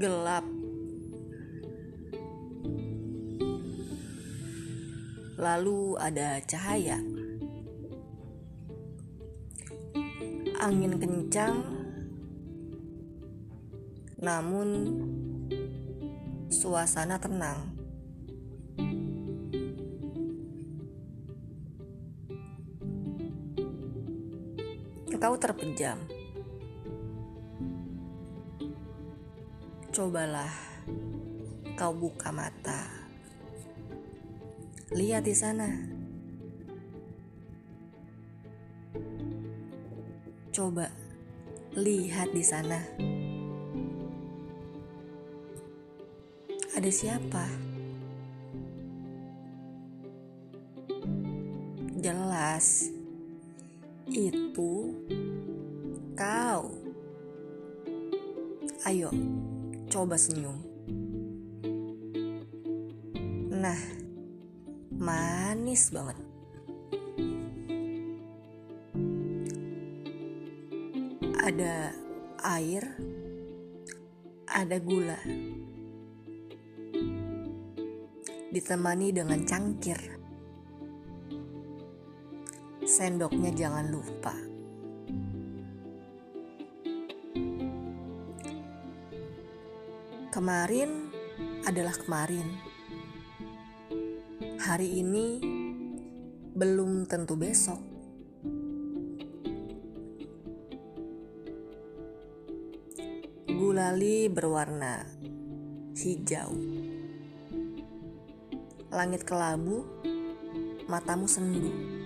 gelap. Lalu ada cahaya. Angin kencang, namun suasana tenang. Kau terpejam. Cobalah kau buka mata. Lihat di sana. Coba lihat di sana. Ada siapa? Jelas itu kau. Ayo, coba senyum. Nah, manis banget. Ada air, ada gula. Ditemani dengan cangkir sendoknya jangan lupa. Kemarin adalah kemarin. Hari ini belum tentu besok. Gulali berwarna hijau. Langit kelabu, matamu sendu.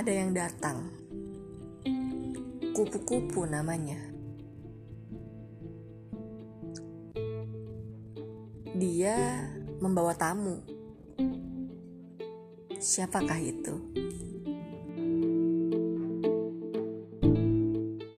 ada yang datang. Kupu-kupu namanya. Dia membawa tamu. Siapakah itu?